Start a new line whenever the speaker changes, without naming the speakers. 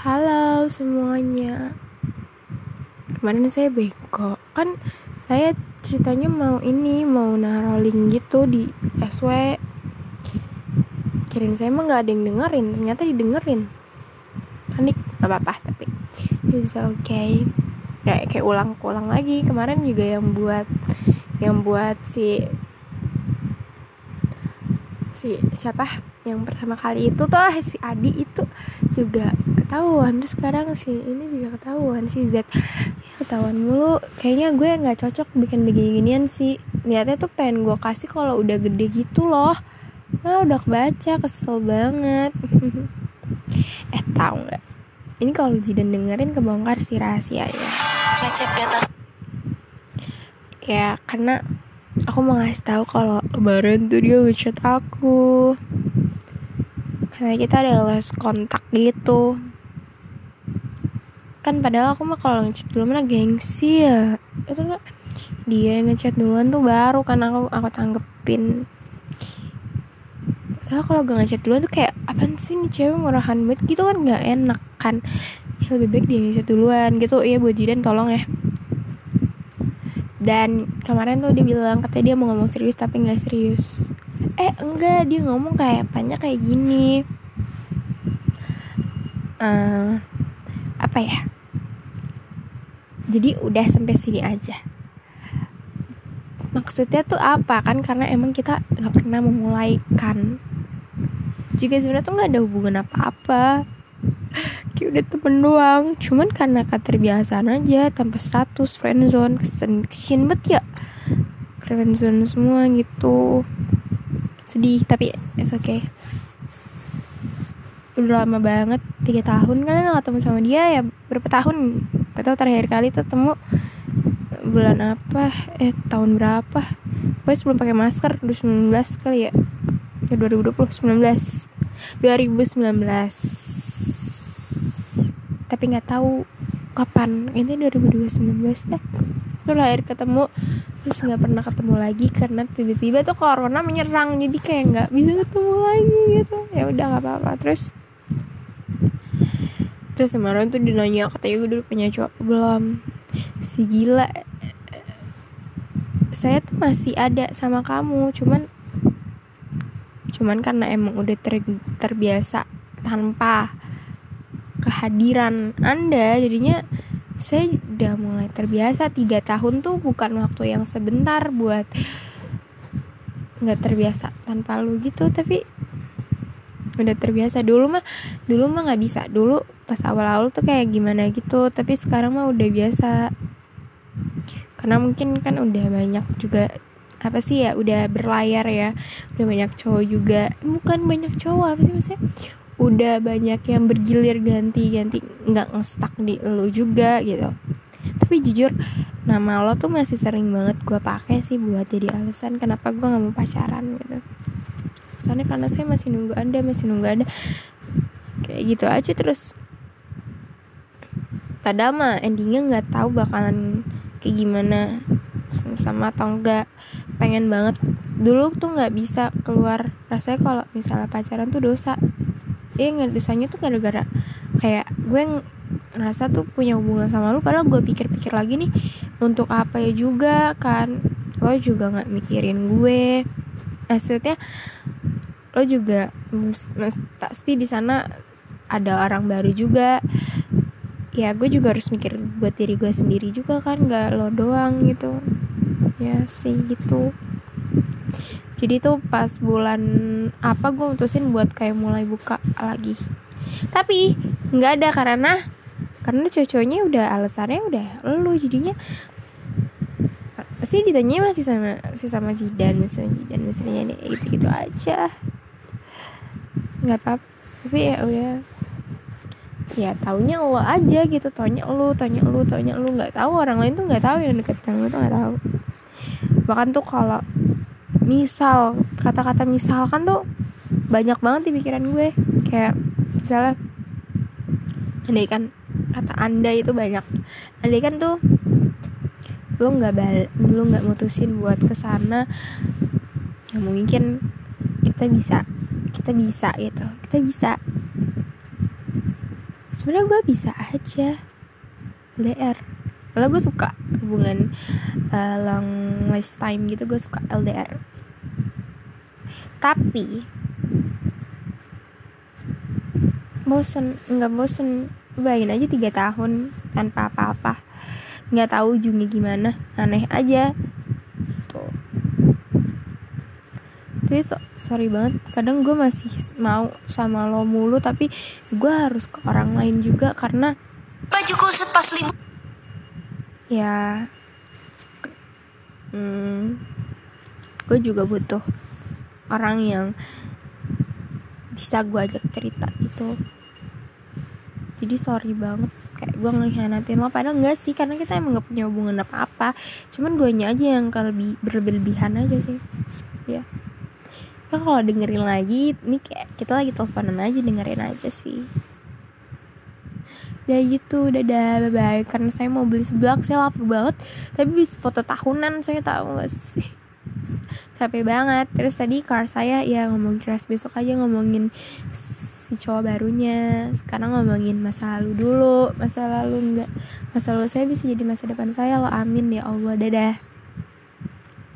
Halo semuanya. Kemarin saya beko Kan saya ceritanya mau ini Mau naruh link gitu di SW Kirain saya mah gak ada yang dengerin. Ternyata didengerin. Panik. Gak apa-apa tapi It's okay. Kayak, kayak ulang-ulang lagi. Kemarin juga yang buat Yang buat si Si siapa? Yang pertama kali itu tuh si Adi itu juga ketahuan. Terus sekarang si ini juga ketahuan si Z. Ya, ketahuan mulu. Kayaknya gue nggak cocok bikin begini-ginian sih. Niatnya tuh pengen gue kasih kalau udah gede gitu loh. Nah udah kebaca kesel banget. Eh tahu nggak? Ini kalau Jidan dengerin kebongkar si rahasia ya ya karena aku mau ngasih tahu kalau kemarin tuh dia ngechat aku. Karena kita ada lost kontak gitu kan padahal aku mah kalau ngechat dulu mana gengsi ya. Itu dia yang ngechat duluan tuh baru kan aku aku tanggepin. Soalnya kalau gak ngechat duluan tuh kayak apa sih nih cewek ngurahan banget? Gitu kan nggak enak kan. Ya lebih baik dia ngechat duluan gitu. Iya buat Jidan tolong ya. Dan kemarin tuh dia bilang katanya dia mau ngomong serius tapi nggak serius. Eh enggak dia ngomong kayak banyak kayak gini. Uh, apa ya jadi udah sampai sini aja. Maksudnya tuh apa? Kan karena emang kita nggak pernah memulai kan juga sebenarnya tuh nggak ada hubungan apa-apa. Kayak udah temen doang. Cuman karena keterbiasaan aja tanpa status friendzone kesen kesian banget ya. Friendzone semua gitu. Sedih tapi it's okay. Udah lama banget tiga tahun kan nggak ketemu sama dia ya berapa tahun gak tahu terakhir kali ketemu bulan apa eh tahun berapa. Gue sebelum pakai masker 2019 kali ya. Ya 2020 19 2019 tapi nggak tahu kapan. Ini 2019 deh. Itu lahir ketemu terus nggak pernah ketemu lagi karena tiba-tiba tuh corona menyerang. Jadi kayak nggak bisa ketemu lagi gitu. Ya udah nggak apa-apa. Terus terus kemarin tuh dinanya katanya gue udah punya cowok belum? Si gila. Saya tuh masih ada sama kamu cuman cuman karena emang udah ter, terbiasa tanpa kehadiran anda jadinya saya udah mulai terbiasa. Tiga tahun tuh bukan waktu yang sebentar buat nggak terbiasa tanpa lu gitu tapi udah terbiasa. Dulu mah dulu mah nggak bisa. Dulu pas awal-awal tuh kayak gimana gitu. Tapi sekarang mah udah biasa. Karena mungkin kan udah banyak juga apa sih ya udah berlayar ya. Udah banyak cowok juga. Bukan banyak cowok apa sih maksudnya? Udah banyak yang bergilir ganti-ganti. Nggak ngestak di lo juga gitu. Tapi jujur nama lo tuh masih sering banget gue pakai sih buat jadi alasan kenapa gue nggak mau pacaran gitu soalnya karena saya masih nunggu anda masih nunggu anda. Kayak gitu aja terus. Padahal mah endingnya nggak tahu bakalan kayak gimana sama atau enggak pengen banget. Dulu tuh nggak bisa keluar. Rasanya kalau misalnya pacaran tuh dosa. Eh nggak dosanya tuh gara-gara kayak gue ngerasa tuh punya hubungan sama lu. Padahal gue pikir-pikir lagi nih untuk apa ya juga kan. Lo juga nggak mikirin gue. Maksudnya lo juga pasti di sana ada orang baru juga. Ya gue juga harus mikir buat diri gue sendiri juga kan nggak lo doang gitu. Ya sih gitu. Jadi tuh pas bulan apa gue mutusin buat kayak mulai buka lagi. Tapi nggak ada karena karena cocoknya udah alasannya udah lu jadinya. Pasti ditanya masih sama masih sama Jidan misalnya Jidan misalnya gitu gitu aja nggak apa tapi ya udah ya. Taunya lo aja gitu. Taunya lu taunya lu taunya lu nggak tahu orang lain tuh nggak tahu yang deket sama lu tuh nggak tahu. Bahkan tuh kalau misal kata-kata misalkan tuh banyak banget di pikiran gue. Kayak misalnya andai kan kata anda itu banyak. Andai kan tuh lu nggak bal lu nggak mutusin buat ke sana ya mungkin kita bisa kita bisa gitu. Kita bisa. Sebenarnya gue bisa aja. LDR kalau gue suka hubungan uh, long lifetime gitu gue suka LDR tapi bosen nggak bosen. Bayangin aja tiga tahun tanpa apa-apa. Nggak tahu ujungnya gimana. Aneh aja tuh tapi so, sorry banget. Kadang gue masih mau sama lo mulu tapi gue harus ke orang lain juga karena
baju kusut pas libur
ya. Hmm, gue juga butuh orang yang bisa gue ajak cerita gitu. Jadi sorry banget. Kayak gue ngehianatin lo padahal enggak sih. Karena kita emang gak punya hubungan apa-apa. Cuman gue aja yang kalau berlebihan aja sih. Ya kan kalau dengerin lagi ini kayak kita lagi teleponan aja dengerin aja sih. Udah gitu dadah bye bye karena saya mau beli seblak saya lapar banget. Tapi bisa foto tahunan saya tahu gak sih? Capek banget. Terus tadi car saya ya ngomongin keras besok aja ngomongin si cowok barunya. Sekarang ngomongin masa lalu dulu. Masa lalu enggak masa lalu saya bisa jadi masa depan saya lo amin ya Allah. Dadah